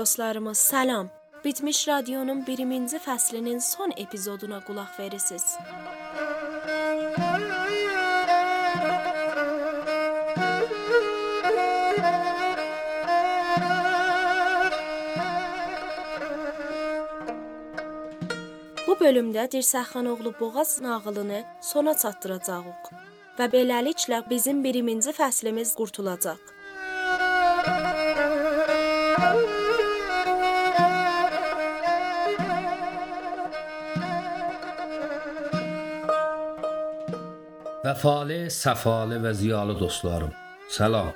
dostlarımız, salam. Bitmiş Radionun 1-ci fəslinin son epizoduna qulaq verirsiniz. Bu bölümdə Dirsəxanoğlu Boğaz nağılını sona çatdıracağıq və beləliklə bizim 1-ci fəslimiz qurtulacaq. Vəfalı, səfalı və ziyalı dostlarım, salam.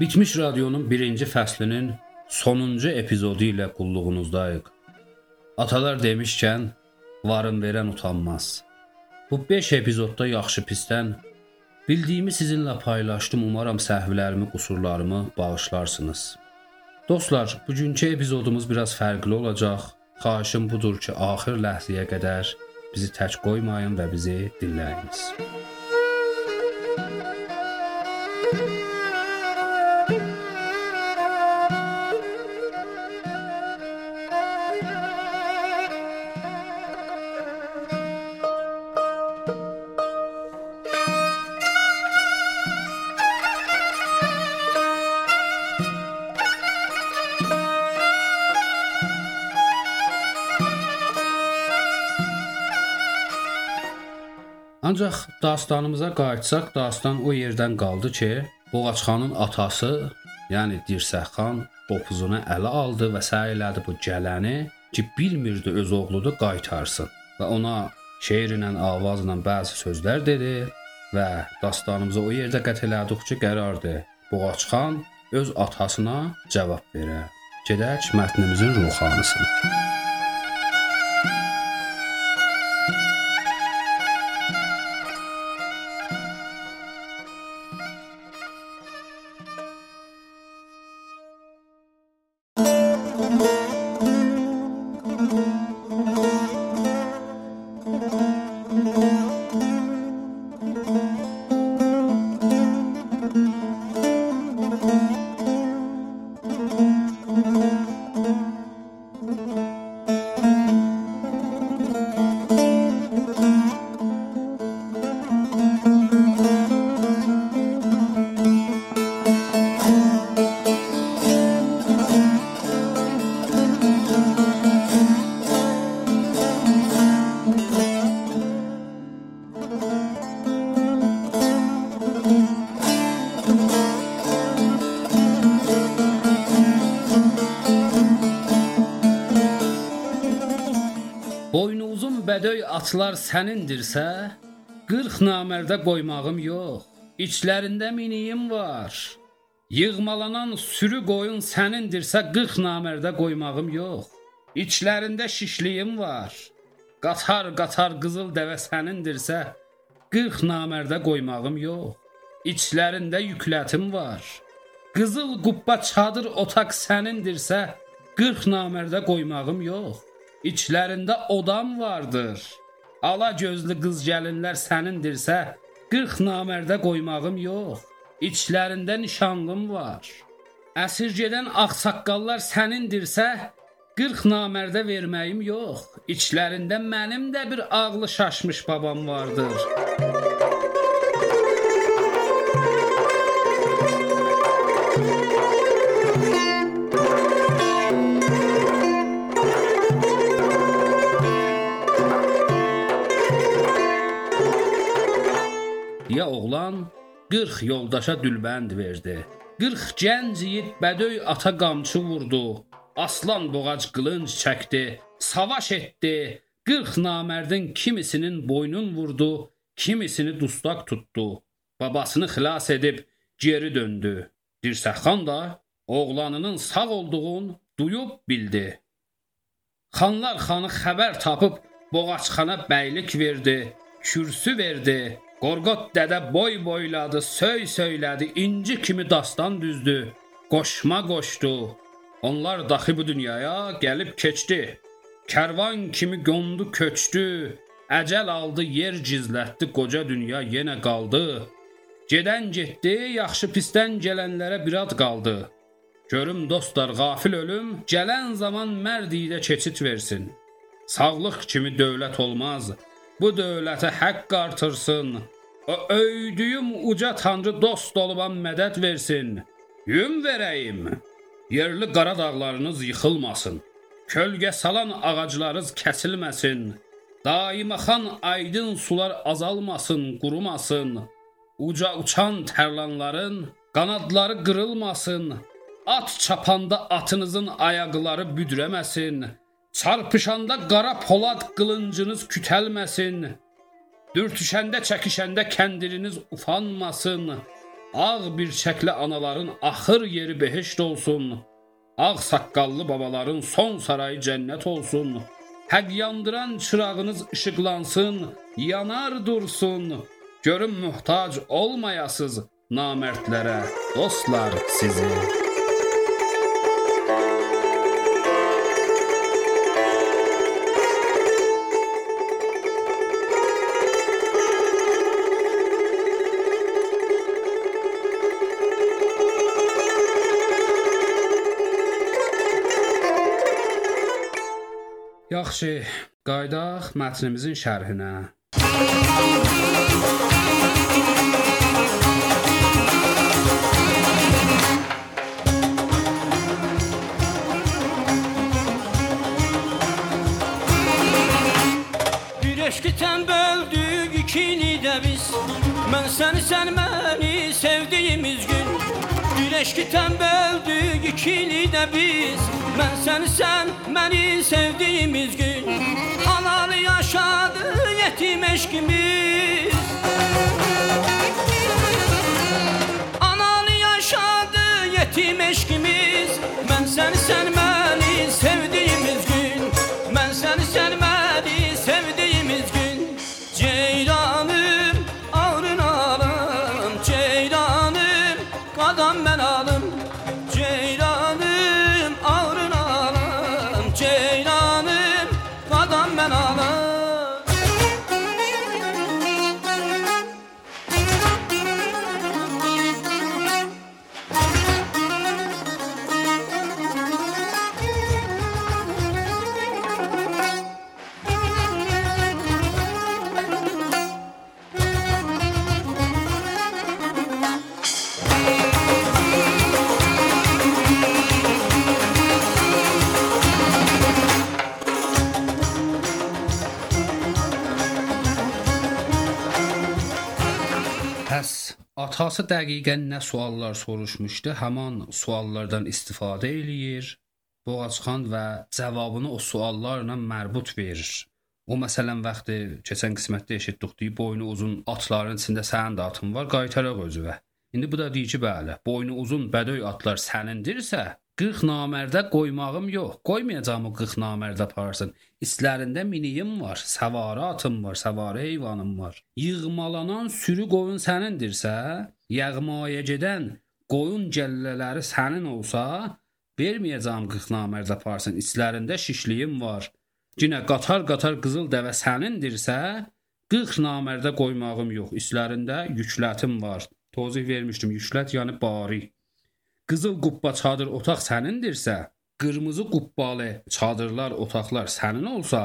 Bitmiş Radionun 1-ci fəslinin sonuncu epizodu ilə qulluğunuzdayıq. Atalar demişkən, varın verən utanmaz. Bu 5 epizodda yaxşı pisdən bildiyimi sizinlə paylaşdım. Umaram səhvlərimi, qüsurlarımı bağışlarsınız. Dostlar, bugünkü epizodumuz biraz fərqli olacaq. Xahişim budur ki, axır ləhzəyə qədər bizi tək qoymayın və bizi dinləyiniz. Ancaq dastanımıza qayıtsaq, dastan o yerdən qaldı ki, Boğaçxanın atası, yəni Dirsəxan qopuzunu ələ aldı və səy elədi bu gələni ki, bilmirdi öz oğludu qaytarsın və ona şeirlə, avazla bəzi sözlər dedi və dastanımıza o yerdə qət elədik ki, qərardır. Boğaçxan öz atasına cavab verə. Gedək mətnimizin ruhanısına. Atlar sənindirsə, 40 namərdə qoymağım yox. İçlərində miniyim var. Yığmalanan sürü qoyun sənindirsə 40 namərdə qoymağım yox. İçlərində şişliyim var. Qatar-qatar qızıl dəvə sənindirsə 40 namərdə qoymağım yox. İçlərində yüklətim var. Qızıl qubba çadır otaq sənindirsə 40 namərdə qoymağım yox. İçlərində odam vardır. Ala gözlü qız gəlinlər sənindirsə, 40 namərdə qoymağım yox. İçlərində nişanlım var. Əsir gedən ağsaqqallar sənindirsə, 40 namərdə verməyim yox. İçlərində mənim də bir ağlı şaşmış babam vardır. Ya oğlan 40 yoldaşa dülbənd verdi. 40 gənc yiğit bədöy ata qamçı vurdu. Aslan boğac qılınc çəkdi, savaş etdi. 40 namərdin kimisinin boynun vurdu, kimisini dustaq tutdu. Babasını xilas edib geri döndü. Dirsəxan da oğlanının sağ olduğunu duyub bildi. Xanlar xanı xəbər tapıb Boğaçxana bəylik verdi, kürsü verdi. Qorqot dədə boy boyladı, söy söylədi, inci kimi dastan düzdü. Qoşma qoşdu. Onlar daxı bu dünyaya gəlib keçdi. Kərvan kimi qondu köçdü. Əcəl aldı, yer gizlətdi, qoca dünya yenə qaldı. Gedən getdi, yaxşı pisdən gələnlərə bir ad qaldı. Görüm dostlar, qafil ölüm, gələn zaman mərd ilə keçid versin. Sağlıq kimi dövlət olmaz. Bu dövlətə haqq artırsın. O öydüyüm uca tanrı dost olubam mədəd versin. Yüm verəyim. Yerli qara dağlarınız yıxılmasın. Kölgə salan ağaclarınız kəsilməsin. Daima xan aydın sular azalmasın, qurumasın. Uca uçan tərlanların qanadları qırılmasın. At çapanda atınızın ayaqları büdrəməsin. Çarpışanda qara polad qılıncınız kütəlməsin. Dürtüşəndə, çəkişəndə kəndiriniz ufanmasın. Ağ bir şəklə anaların axır yeri behişt olsun. Ağ saqqallı babaların son sarayı cənnət olsun. Həq yandıran çırağınız işıqlansın, yanar dursun. Görün möhtac olmayasız namərdlərə, dostlar sizi. Yaxşı, qaydaq mətnimizin şərhinə. Eşki temböldük ikili de biz Ben seni sen beni sevdiğimiz gün eşki temböldük ikili de biz. Ben seni sen beni sevdiğimiz gün. Analı yaşadı yetim eşkimiz. Analı yaşadı yetim eşkimiz. Ben seni sen atası dəqiqən nə suallar soruşmuşdu, həmin suallardan istifadə eləyir. Boğazxan və cavabını o suallarla mərbut verir. O məsələn vaxtı keçən qismətdə eşitdik, boynu uzun atların içində sənin də atın var, qaytaraq özüvə. İndi bu da deyir ki, bəli, boynu uzun bədöy atlar sənindirsə, 40 namərdə qoymağım yox. Qoymayacağam o 40 namərdə aparsın. İslərində miniyim var, səvarı atım var, səvarı heyvanım var. Yığmalanan sürü qoyun sənindirsə, yağmaya gedən qoyun gəllələri sənin olsa, verməyəcəm 40 namərdə aparsın. İslərində şişliyim var. Yenə qatar-qatar qızıl dəvə sənindirsə, 40 namərdə qoymağım yox. İslərində yüklətim var. Tozih vermişdim. Yüklət yəni bari. Qızıl qubba çadır otaq sənindirsə, qırmızı qubbalı çadırlar, otaqlar sənin olsa,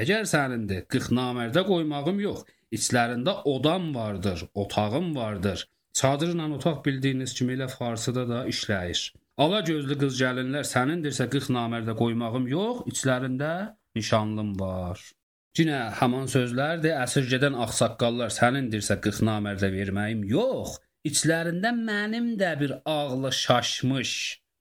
əgər sənindir, 40 namərdə qoymağım yox. İçlərində odam vardır, otağım vardır. Çadırla otaq bildiyiniz kimi elə farsıda da işləyir. Ala gözlü qız gəlinlər sənindirsə 40 namərdə qoymağım yox, içlərində nişanlım var. Cinə haman sözlərdir. Əsirgədən ağsaqqallar sənindirsə 40 namərdə verməyim yox. İçlərində mənim də bir ağlı şaşmış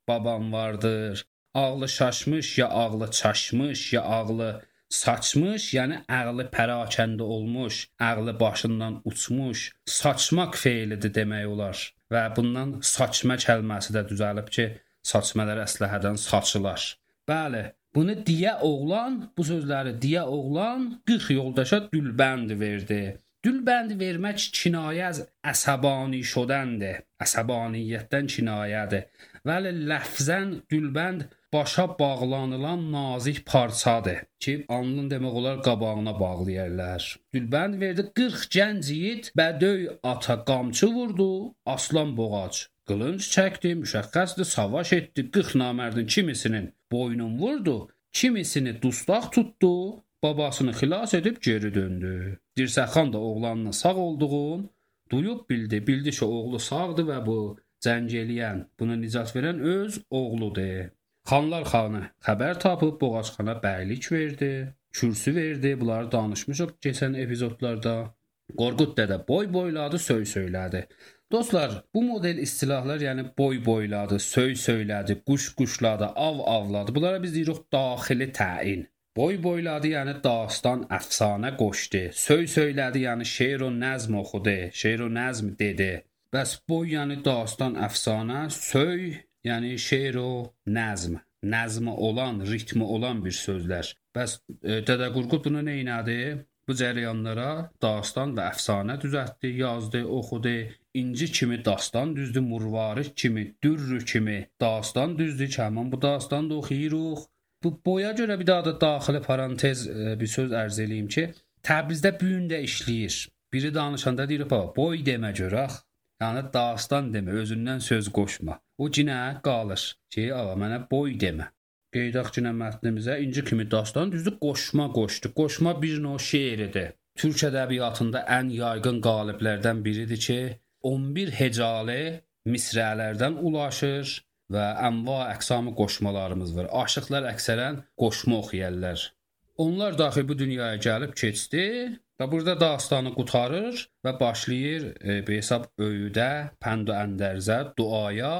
babam vardır. Ağlı şaşmış ya ağlı çaşmış ya ağlı saçmış, yəni ağlı pərakəndə olmuş, ağlı başından uçmuş, saçmaq feilidir demək olar. Və bundan saçma kəlməsi də düzəlib ki, saçmalar əsləhədən saçılar. Bəli, bunu deyə oğlan, bu sözləri deyə oğlan 40 yoldaşa dülbənd verdi. Dülbənd vermək kinayə az əsəbani şodəndir. Əsəbaniyyətdən kinayədir. Vəli ləfzən dülbənd başa bağlanılan nazik parçadır ki, alnın demək olar qabağına bağlayırlar. Gülbənd verdi 40 gənc yiğit bədöy ata qamçı vurdu, aslan boğac qılınc çəkdi, müşəxxəsdir, savaş etdi, 40 namərdin kimisinin boynun vurdu, kimisini dustaq tutdu, babasını xilas edib geri döndü. Dirsəxan da oğlanın sağ olduğunu duyub bildi. Bildi ki, oğlu sağdır və bu cəng eləyən, buna nicat verən öz oğludur. Xanlar xanı xəbər tapıb Boğazxana bəylik verdi, kürsü verdi. Bunları danışmışıq keçən epizodlarda. Qorqud dədə boy boyladı, söy söylədi. Dostlar, bu model istilahlar, yəni boy boyladı, söy söylədi, quş quşladı, av avladı. Bunlara biz deyirik daxili təyin. Boy boyladı, yəni dastan, əfsanə qoşdu. Söy söylədi, yəni şeir o nəzm oxudu, şeir o nəzm dedi. Bəs boy yəni dastan, əfsanə, söy yəni şeir o nəzm, nəzmi olan, ritmi olan bir sözlər. Bəs e, Dədə Qorqud bunu nə etdi? Bu cərəyanlara dastan və əfsanə düzəltdi, yazdı, oxudu. İnci kimi dastan düzdü, Murvarid kimi, Dürrü kimi dastan düzdü. Kəman bu dastan da oxuyuruq. Bu boya görə bir daha da daxili parantez e, bir söz ərz eləyim ki, Təbrizdə bu gün də işləyir. Biri danışanda deyir, "Baba, boy demə görək." Yəni dastan demə, özündən söz qoşma. O cinə qalır ki, "Ağa, mənə boy demə." Qeydaq cinə mətnimizə inci kimi dastan düzdür, qoşma qoşdu. Qoşma bir növ şeiridir. Türk ədəbiyyatında ən yaygın qaliblərdən biridir ki, 11 hecalı misrələrdən ulaşır və ənva əqsamı qoşmalarımız var. Aşıqlar əksərən qoşma oxuyarlar. Onlar daxil bu dünyaya gəlib keçdi və burada dastanı qutarır və başlayır e, hesab öyüdə, pənd əndərzə, duaya.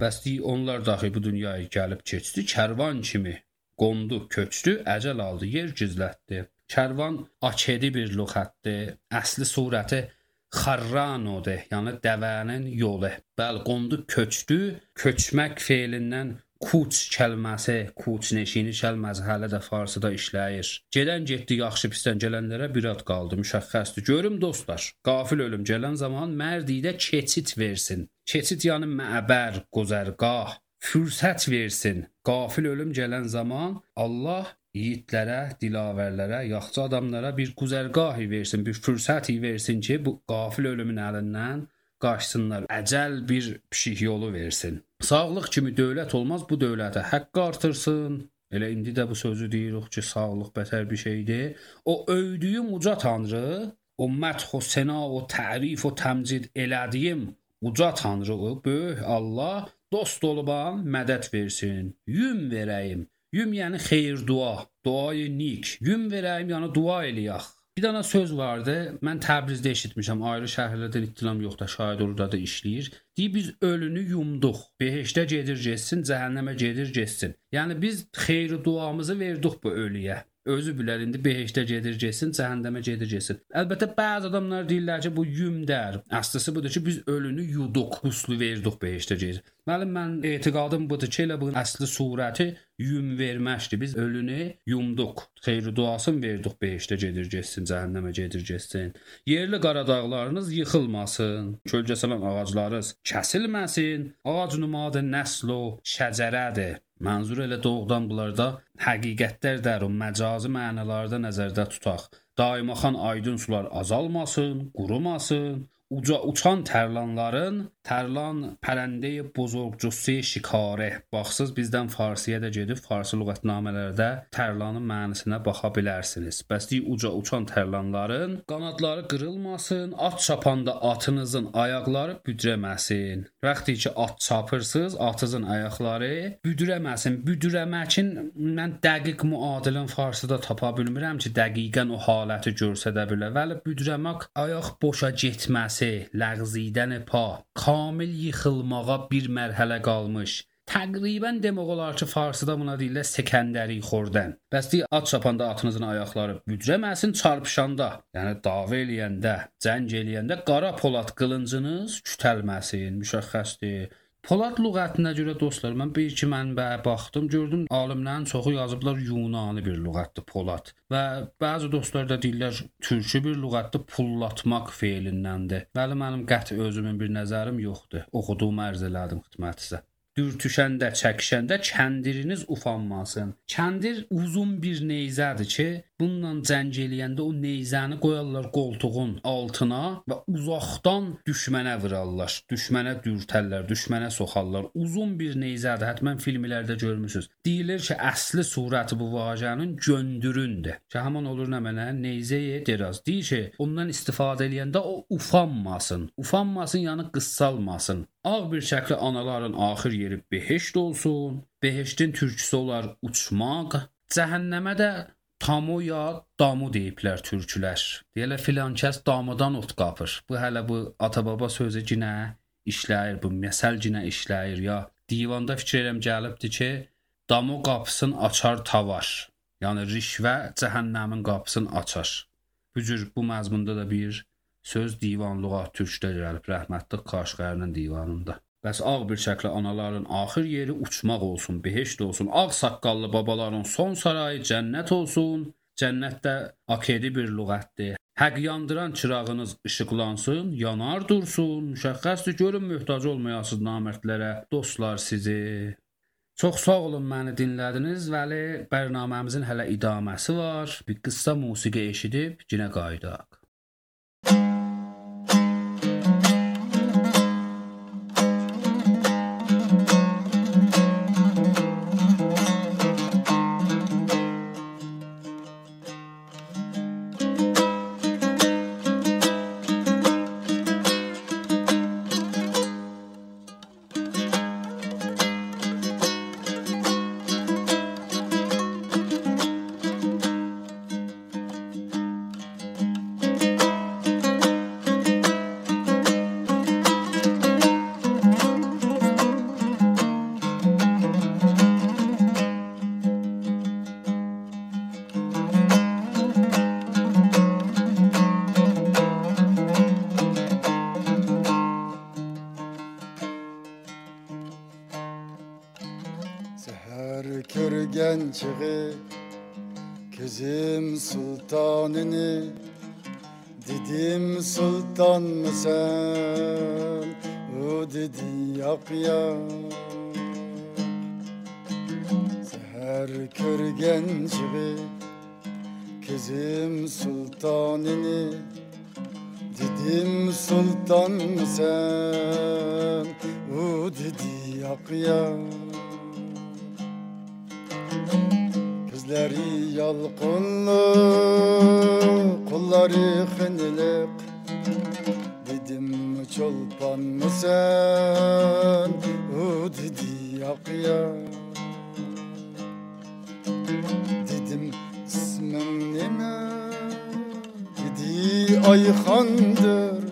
Bəs deyir, onlar daxil bu dünyaya gəlib keçdi, kərvan kimi qondu, köçdü, əcəl aldı, yer gizlətdi. Kərvan akedi bir lüğətdir. Əsli surəti xarranodur, yəni dəvənin yolu. Bəli, qondu köçdü. Köçmək feilindən kuç kəlməsi, kuç neşini kəlməsi hələ də farsıda işləyir. Gedən getdi, yaxşı pisdən gələnlərə bir ad qaldı, müşəxxəsdir. Görüm dostlar, qafil ölüm gələn zaman mərdidə keçid versin. Keçid yəni məbər, qozərgah, fürsət versin. Qafil ölüm gələn zaman Allah yiğitlərə, dilavərlərə, yaxşı adamlara bir güzərgahı versin, bir fürsəti versin ki, bu qafil ölümün əlindən qaçsınlar. Əcəl bir pişik yolu versin. Sağlıq kimi dövlət olmaz, bu dövlətə haqq artırsın. Elə indi də bu sözü deyirik ki, sağlıq bətər bir şeydir. O övdüyüm uca tanrı, o mədh o sena o tərif o təmcid elədiyim uca tanrı o böyük Allah dost olubam mədət versin. Yüm verəyim. Yüm yəni xeyir dua, duayı nik. Yüm verəyim yəni dua eləyək. Bir dənə söz vardı. Mən Təbrizdə eşitmişəm. Ayrı şəhərlərdən ittilam yoxdur. Şahid orada da işləyir. Deyir biz ölünü yumduq. Behişdə gedir getsin, cəhənnəmə gedir getsin. Yəni biz xeyir duamızı verdik bu ölüyə. Özü bilər indi behişdə gedir getsin, cəhənnəmə gedir getsin. Əlbəttə bəzi adamlar deyirlər ki, bu yümdər. Əslısı budur ki, biz ölünü yuduq, huslu verdik behişdə gedir. Müəllim mən etiqadım budur ki, elə bunun əsli surəti yum verməkdir. Biz ölünü yumduq. Xeyir duasını verdik behişdə gedir getsin, cəhənnəmə gedir getsin. Yerli qaradağlarınız yıxılmasın, kölgəsələn ağaclarınız kəsilməsin. Ağac numadı nəsl o şəcərədir. Mənzur elə doğrudan bunlarda həqiqətlər o məcazi mənalarda nəzərdə tutaq. Daima xan aydın sular azalmasın, qurumasın, uca uçan tərlanların, tərlan pərəndəyi buzurqcusu şikare. Baxsız bizdən farsiyə də gedib farsi lüğətnamələrdə tərlanın mənisinə baxa bilərsiniz. Bəs deyə uca uçan tərlanların qanadları qırılmasın, at çapanda atınızın ayaqları büdrəməsin. Vaxtı ki at çapırsız, atınızın ayaqları büdrəməsin. Büdrəməkin mən dəqiq müadilin farsıda tapa bilmirəm ki, dəqiqən o haləti görsədə bilər. Vəli büdrəmək ayaq boşa getməsin səsi, ləğzidən pa, kamil yıxılmağa bir mərhələ qalmış. Təqribən demək olar ki, farsıda buna deyirlər sekəndəri xordən. Bəs deyə at çapanda atınızın ayaqları büdrəməsin çarpışanda, yəni dava eləyəndə, cəng eləyəndə qara polad qılıncınız kütəlməsin, müşəxxəsdir. Polad lüğətinə görə dostlar, mən bir iki mənbəyə baxdım, gördüm alimlərin çoxu yazıblar Yunani bir lüğətdir Polad. Və bəzi dostlar da deyirlər türkü bir lüğətdir pullatmaq feilindəndir. Bəli, mənim qəti özümün bir nəzərim yoxdur. Oxuduğum ərz elədim xidmətinizə. dürtüşəndə, çəkişəndə kəndiriniz ufanmasın. Kəndir uzun bir neyzədir ki, bununla zəng eləyəndə o neyzəni qoyarlar qoltuğun altına və uzaqdan düşmənə vurarlar. Düşmənə dürtərlər, düşmənə soxarlar. Uzun bir neyzədir. Həttəmən filmlərdə görmüsüz. Deyilir ki, əsli surəti bu vacənin göndüründür. Ki həmin olur nə mənə neyzəyə deraz. Deyir ki, ondan istifadə eləyəndə o ufanmasın. Ufanmasın, yəni qıssalmasın. Ağ bir şəkli anaların axır yeri behişt olsun. Behiştin türküsü olar uçmaq. Cəhənnəmə də Tamu ya damu deyiblər türkülər. Deyirlər filan kəs damudan ot qapır. Bu hələ bu ata-baba sözü cinə işləyir, bu məsəl cinə işləyir ya. Divanda fikir edirəm gəlibdi ki, damu qapısını açar tavar. Yəni rişvə cəhənnəmin qapısını açar. Bu cür bu məzmunda da bir söz divanlığa türkdə gəlib rəhmətli Qaşqərinin divanında. Bəs ağ bir şəkli anaların axır yeri uçmaq olsun, behişt olsun. Ağ saqqallı babaların son sarayı cənnət olsun. Cənnətdə akedi bir lüğətdir. Həq yandıran çırağınız işıqlansın, yanar dursun. Müşəxxəsdir görün möhtac olmayasınız namərdlərə, dostlar sizi. Çox sağ olun məni dinlədiniz. Vəli bərnaməmizin hələ idaməsi var. Bir qıssa musiqi eşidib yenə qayıdaq. Çığı Kızım sultanını Dedim sultan mı sen? O dedi yak yak Seher körgen çığı Kızım sultanını Dedim sultan mı sen? O dedi yak yak Gözleri yalqınlı, kolları xinilik Dedim çolpan mı sen, o dedi yak ya. Dedim ismin neme, dedi Ayhan'dır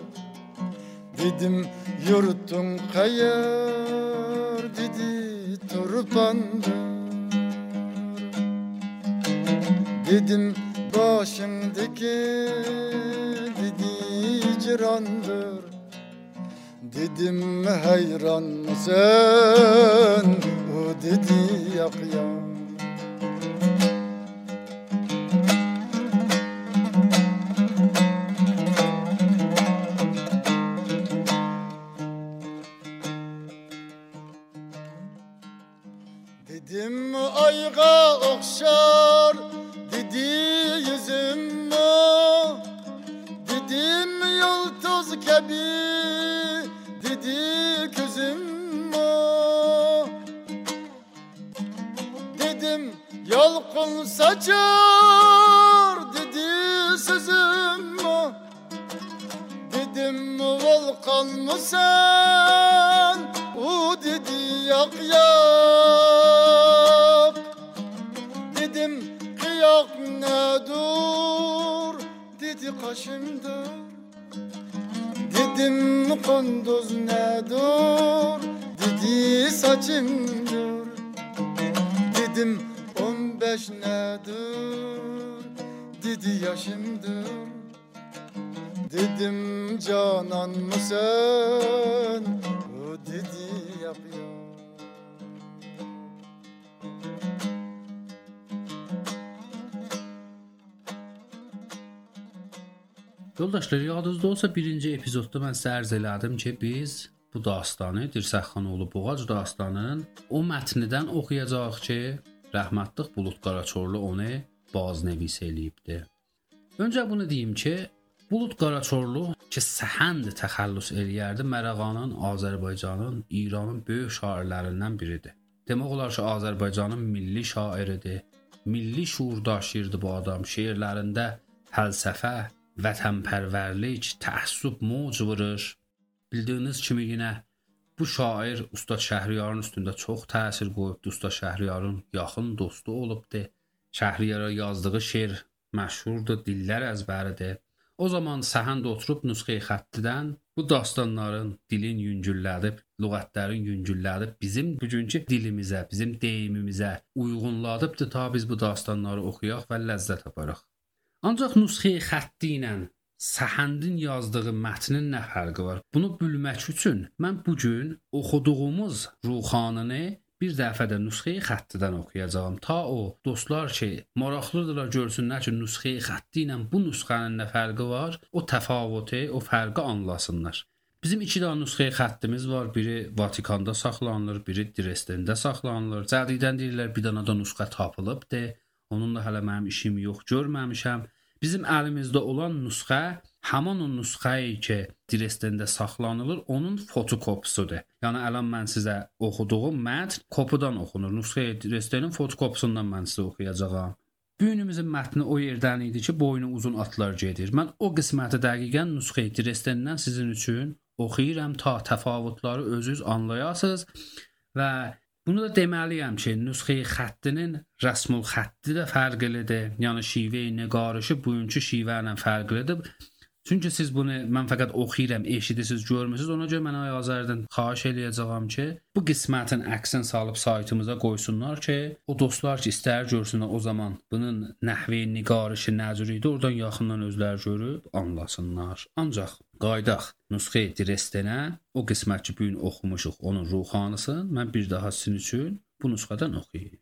Dedim yurtun kayar, dedi Turpan'dır Dedim başımdaki dedi cirandır. Dedim hayran mısın? O dedi yak kunduz ne dur Dedi saçımdır Dedim on beş nedir? Dedi yaşımdır Dedim canan mı Yoldaşlar, yadınızda olsa birinci epizodda mən sərz elədim ki, biz bu dastanı Dirsəxanoğlu Boğac dastanının o mətnidən oxuyacağıq ki, rəhmətlıq Bulud Qaraçorlu onu baznəvis eləyibdi. Öncə bunu deyim ki, Bulud Qaraçorlu ki, səhənd təxəllüs eləyərdi Mərəğanın, Azərbaycanın, İranın böyük şairlərindən biridir. Demək olar ki, Azərbaycanın milli şairidir. Milli şuur daşıyırdı bu adam. Şeirlərində fəlsəfə, vətənpərvərlik, təəssüb moc vurur. Bildiyiniz kimi yenə bu şair Usta Şəhriyarın üstündə çox təsir qoyubdu. Usta Şəhriyarın yaxın dostu olubdu. Şəhriyara yazdığı şeir məşhurdur, dillər əzbəridir. O zaman səhənd oturub nüsxə xəttidən bu dastanların dilin yüngüllədib, lüğətlərin yüngüllədib bizim bugünkü dilimizə, bizim deyimimizə uyğunladıbdı ta biz bu dastanları oxuyaq və ləzzət aparaq. Ancaq nüsxə xətti ilə Səhəndin yazdığı mətnin nə fərqi var? Bunu bilmək üçün mən bu gün oxuduğumuz ruhanını bir dəfə də nüsxəyi xəttidən oxuyacağam. Ta o dostlar ki, maraqlıdırlar görsünlər ki, nüsxəyi xətti ilə bu nüsxənin nə fərqi var, o təfavütü, o fərqi anlasınlar. Bizim iki dənə nüsxəyi xəttimiz var. Biri Vatikanda saxlanılır, biri Dresdendə saxlanılır. Cədidən deyirlər bir dənə də nüsxə tapılıbdı. Onunla hələ mənim işim yox, görməmişəm. Bizim əlimizdə olan nüsxə həmin o nüsxəyi ki, Dresdendə saxlanılır, onun fotokopisudur. Yəni əlan mən sizə oxuduğum mətn kopudan oxunur. Nüsxə Dresdenin fotokopisundan mən sizə oxuyacağam. Günümüzün mətni o yerdən idi ki, boynu uzun atlar gedir. Mən o qisməti dəqiqən nüsxə Dresdendən sizin üçün oxuyuram ta təfavütləri özünüz anlayasınız və Bunu da deməliyəm ki, nüsxə xəttinin rəsmül xətti də fərqlidir. Yəni şivə nəqarışı bugünkü şivə ilə fərqlidir. Çünki siz bunu mən fəqət oxuyuram, eşidirsiniz, görmürsüz. Ona görə mən ay Azərdən xahiş eləyəcəyəm ki, bu qismətin əksini salıb saytımıza qoysunlar ki, o dostlar ki, istər görsünlər o zaman bunun nəhvi nigarışı necür idi, oradan yaxından özləri görüb anlasınlar. Ancaq qaydaq nüsxə Dresdenə o qismət ki, bu gün oxumuşuq, onun ruhanısını mən bir daha sizin üçün bu nüsxədən oxuyum.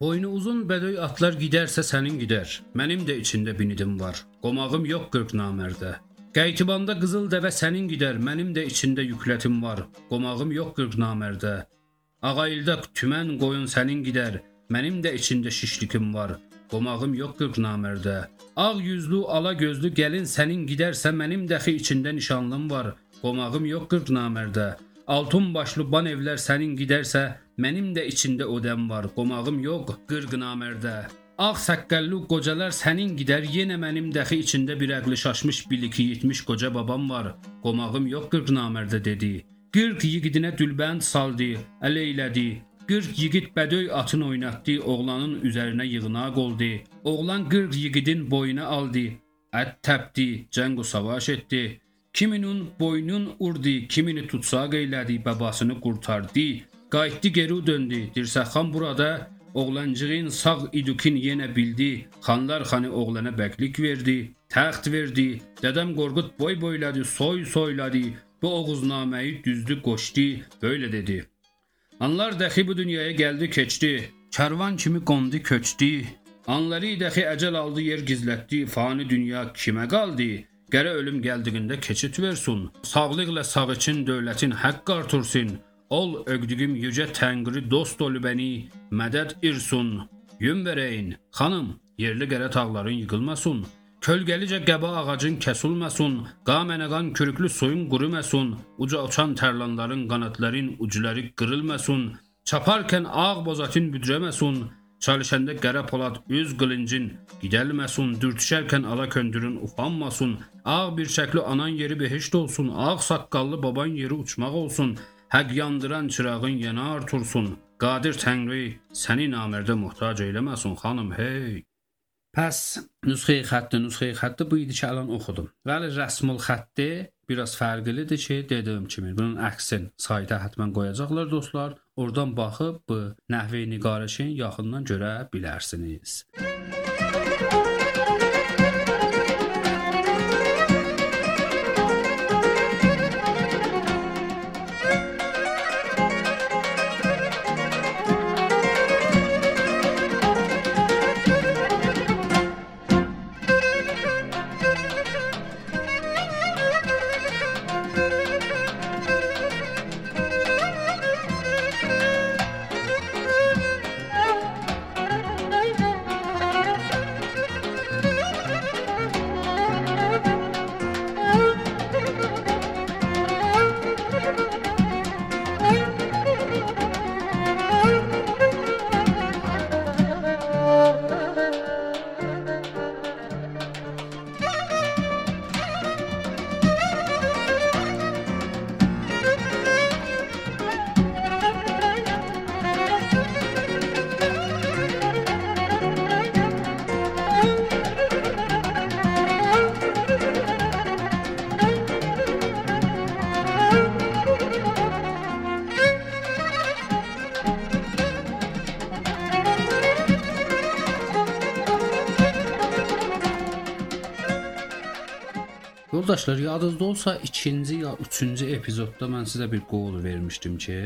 Boynu uzun bədöy atlar gidərsə sənin gidər. Mənim də içində binidim var. Qomağım yox qırq namərdə. Qeytibanda qızıl dəvə sənin gidər. Mənim də içində yüklətim var. Qomağım yox qırq namərdə. Ağayılda tümən qoyun sənin gidər. Mənim də içində şişlikim var. Qomağım yox qırq namərdə. Ağ yüzlü, ala gözlü gəlin sənin gidərsə mənim dəxi içində nişanlım var. Qomağım yox qırq namərdə. Altun başlı ban evlər sənin gidərsə, mənim də içində odəm var, qomağım yox, qırq namərdə. Ağ səqqəlli qocalar sənin gidər, yenə mənim dəxi içində bir əqli şaşmış biliki yetmiş qoca babam var, qomağım yox qırq namərdə dedi. Qırq yiğidinə dülbənd saldı, əleylədi. Qırq yiğid bədöy atın oynatdı, oğlanın üzərinə yığına qoldu. Oğlan qırq yiğidin boyuna aldı, ət təpdi, cəng savaş etdi. Kiminin boynun urdi, kimini tutsaq eylədi, babasını qurtardı. Qayıtdı geri döndü. Dirsəxan burada oğlancığın sağ idukin yenə bildi. Xanlar xanı oğlana bəklik verdi, təxt verdi. Dədəm Qorqud boy boyladı, soy soyladı. Bu oğuznaməyi düzdü, qoşdu, böyle dedi. Anlar dəxi bu dünyaya gəldi, keçdi. Kərvan kimi qondu, köçdü. Anları dəxi əcəl aldı, yer gizlətdi. Fani dünya kimə qaldı? Gərə ölüm gəldiyində keçid versin. Sağlıqla sağ için dövlətin haqq artırsın. Ol ögdügüm yüce Təngri dost ol bəni, mədəd irsun. Yün verəyin, xanım, yerli qərə tağların yıkılmasın. Kölgəlicə qəba ağacın kəsilməsin, qamənəqan kürüklü soyun quruməsin, uca uçan tərlanların qanatların ucuları qırılmasın, çaparkən ağ bozatın büdrəməsin, Çalışanda qara polad üz qılıncın gidəlməsin, dürtüşərkən ala köndürün ufanmasın, ağ bir şəkli anan yeri behişt olsun, ağ saqqallı baban yeri uçmaq olsun, həq yandıran çırağın yana artırsın. Qadir Təngri səni namərdə muhtac eyləməsin, xanım, hey. Pəs nüsxə xətti, nüsxə xətti bu idi ki, alan oxudum. Vəli rəsmül xətti biraz fərqlidir ki, dediyim kimi bunun əksin sayta həttəmən qoyacaqlar dostlar. Oradan baxıb bu nəhvi niqarəşin yaxından görə bilərsiniz. Yoldaşlar, yadınızda olsa ikinci ya üçüncü epizodda mən sizə bir qol vermişdim ki,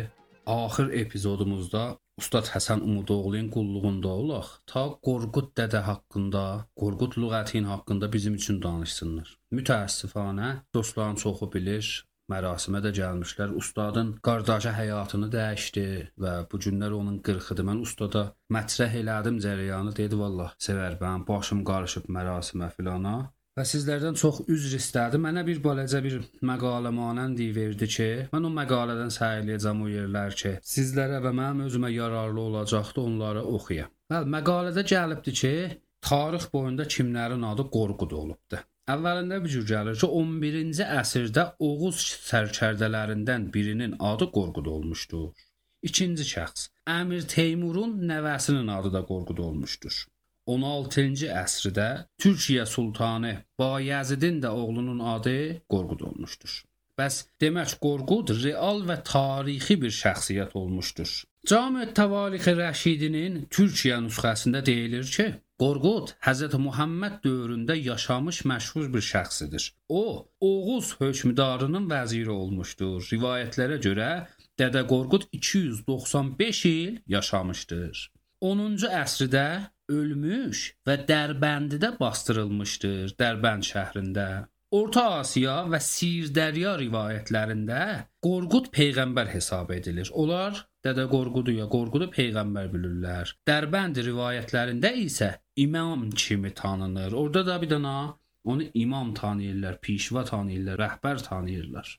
axır epizodumuzda Ustad Həsən Umudoğlu'nun qulluğunda olaq, ta Qorqud dədə haqqında, Qorqud lüğətin haqqında bizim üçün danışsınlar. Mütəəssifanə dostların çoxu bilir, mərasimə də gəlmişlər. Ustadın qardaşı həyatını dəyişdi və bu günlər onun 40-ıdır. Mən ustada mətrəh elədim cərəyanı, dedi vallah sevər mən başım qarışıb mərasimə filana. Və sizlərdən çox üzr istədi. Mənə bir balaca bir məqalə manəndi verdi ki, mən o məqalədən səy eləyəcəm o yerlər ki, sizlərə və mənim özümə yararlı olacaqdı, onları oxuyam. Bəli, məqalədə gəlibdi ki, tarix boyunda kimlərin adı Qorqud olubdu. Əvvəlində bir cür gəlir ki, 11-ci əsrdə Oğuz sərkərdələrindən birinin adı Qorqud olmuşdur. İkinci şəxs Əmir Teymurun nəvəsinin adı da Qorqud olmuşdur. 16-cı əsrdə Türkiyə sultanı Bayezidin də oğlunun adı Qorqud olmuşdur. Bəs demək Qorqud real və tarixi bir şəxsiyyət olmuşdur. Cami Təvarix Rəşidinin Türkiyə nüsxəsində deyilir ki, Qorqud Həzrət Muhammed dövründə yaşamış məşhur bir şəxsidir. O, Oğuz hökmdarının vəziri olmuşdur. Rivayətlərə görə Dədə Qorqud 295 il yaşamışdır. 10-cu əsrdə ölmüş və Dərbənddə bastırılmışdır, Dərbənd şəhrində. Orta Asiya və Sirdərya rivayətlərində Qorqud peyğəmbər hesab edilir. Onlar Dədə Qorqudu ya Qorqudu peyğəmbər bilirlər. Dərbənd rivayətlərində isə imam kimi tanınır. Orada da bir dana onu imam tanıyırlar, pişva tanıyırlar, rəhbər tanıyırlar.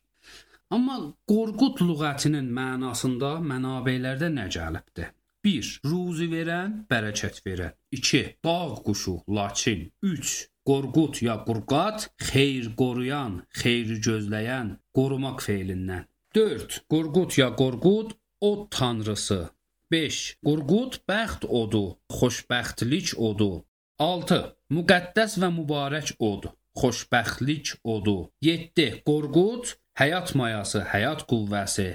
Amma Qorqud lüğətinin mənasında mənabeylərdə nə gəlibdi? 1. Ruzi verən, bərəkət verən. 2. Bağ quşu, laçin. 3. Qorqud ya qurqat, xeyir qoruyan, xeyri gözləyən, qorumaq feilindən. 4. Qorqud ya qorqud, od tanrısı. 5. Qorqud bəxt odu, xoşbəxtlik odu. 6. Müqəddəs və mübarək od, xoşbəxtlik odu. 7. Qorqud həyat mayası, həyat qüvvəsi.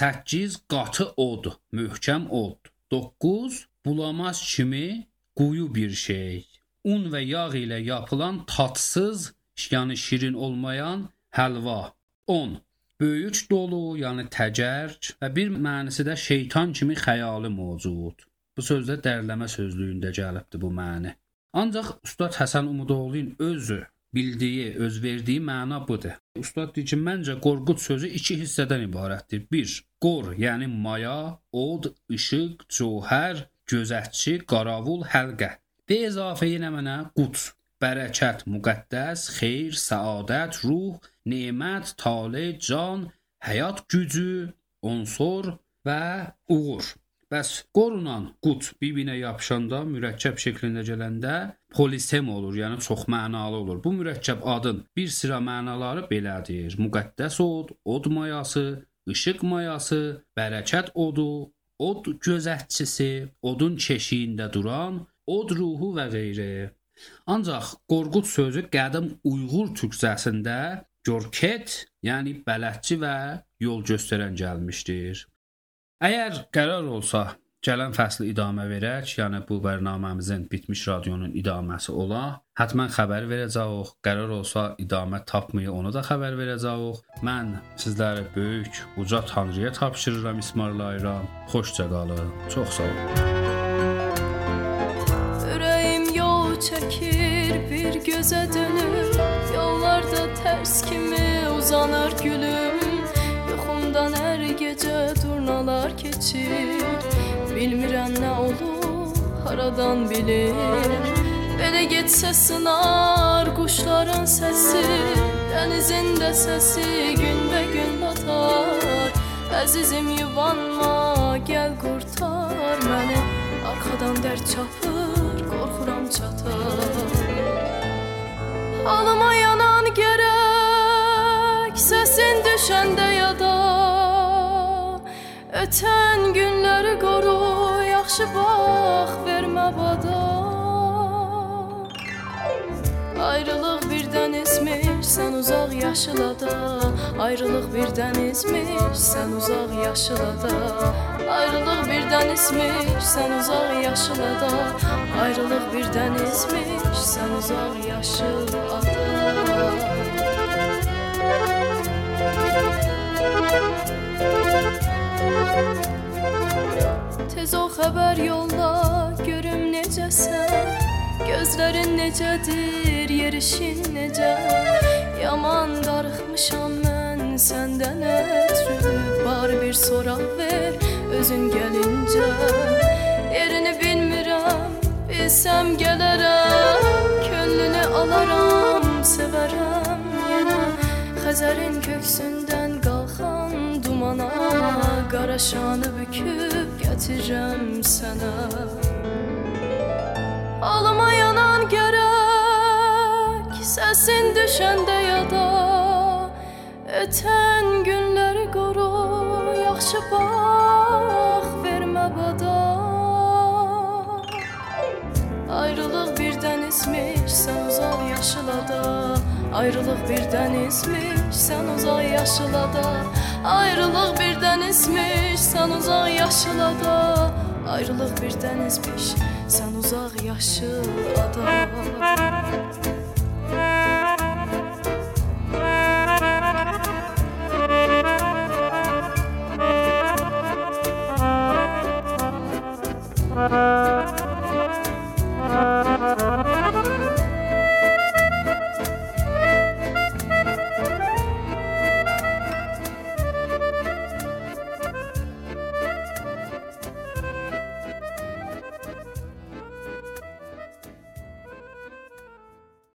8. Qatı od, möhkəm od. 9. Bulamaz kimi quyu bir şey. Un və yağ ilə yapılan tatsız, yəni şirin olmayan həlva. 10. Böyük dolu, yəni təcərc və bir mənası da şeytan kimi xəyalı mövcud. Bu sözdə dərləmə sözlüyündə gəlibdi bu məna. Ancaq Ustad Həsən Umudoğlu'nun özü bildiyi, öz verdiyi məna budur. Ustad deyir ki, məncə qorqud sözü iki hissədən ibarətdir. 1. Qor, yəni maya, od, işıq, cövhər, gözətçi, qaravul, həlqə. Və əzafə yenə mənə quds, bərəkət, müqəddəs, xeyir, səadət, ruh, nemət, tale, can, həyat gücü, unsur və uğur. Bəs qorunan qut bir-birinə yapışanda mürəkkəb şəklində gələndə polisem olur, yəni çox mənalı olur. Bu mürəkkəb adın bir sıra mənaları belədir: müqəddəs od, od mayası, işıq mayası, bərəkət odu, od gözətçisi, odun keşiyində duran, od ruhu və qeyri. Ancaq Qorqud sözü qədim Uyğur türkcəsində görket, yəni bələdçi və yol göstərən gəlmişdir. Əgər qərar olsa gələn fəsli idamə verək, yəni bu bərnaməmizin bitmiş radionun idaməsi ola, həttəmən xəbər verəcəyik. Qərar olsa idamə tapmaya onu da xəbər verəcəyik. Mən sizlərə böyük uca Tanrıya tapşırıram, ismarlayıram. Xoşça qalın. Çox sağ olun. Ürəyim yol çəkir, bir gözə dönür. Yollarda tərs kimi uzanır gülüm. Gecə durnalar keçir. Bilmirəm nə olur, haradan bilir. Belə getsə sınar quşların səsi, dənizin də səsi günbə-gün batar. Əzizim yuvanma, gəl qurtar məni. Arxadan dərd çapır, qorxuram çatar. Alıma yanan gərək Səsin düşəndə yada Ötən günləri qoru Yaxşı bax, vermə bada. Ayrılıq birdən ismiş, sən uzaq yaşılada Ayrılıq birdən ismiş, sən uzaq yaşılada Ayrılıq birdən ismiş, sən uzaq yaşılada Ayrılıq birdən ismiş, sən uzaq yaşılada xəbər yolla, görüm necəsən. Gözlərin necədir, yerişin necə? Yaman darıxmışam mən səndən ötrü. Bar bir soraq ver, özün gəlincə. Yerini bilmirəm, bilsəm gələrəm. Könlünü alaram, sevərəm yenə. Xəzərin dumana Qara şanı büküb gətirirəm sənə Alıma yanan gərək Səsin düşəndə yada Ötən günləri qoru Yaxşı bax, vermə bada Ayrılıq birdən ismiş, sən uzaq yaşılada Ayrılıq birdən ismiş, sən uzaq yaşılada Ayrılıq birdən ismiş, sən uzaq yaşılada Ayrılıq birdən ismiş, sən uzaq yaşılada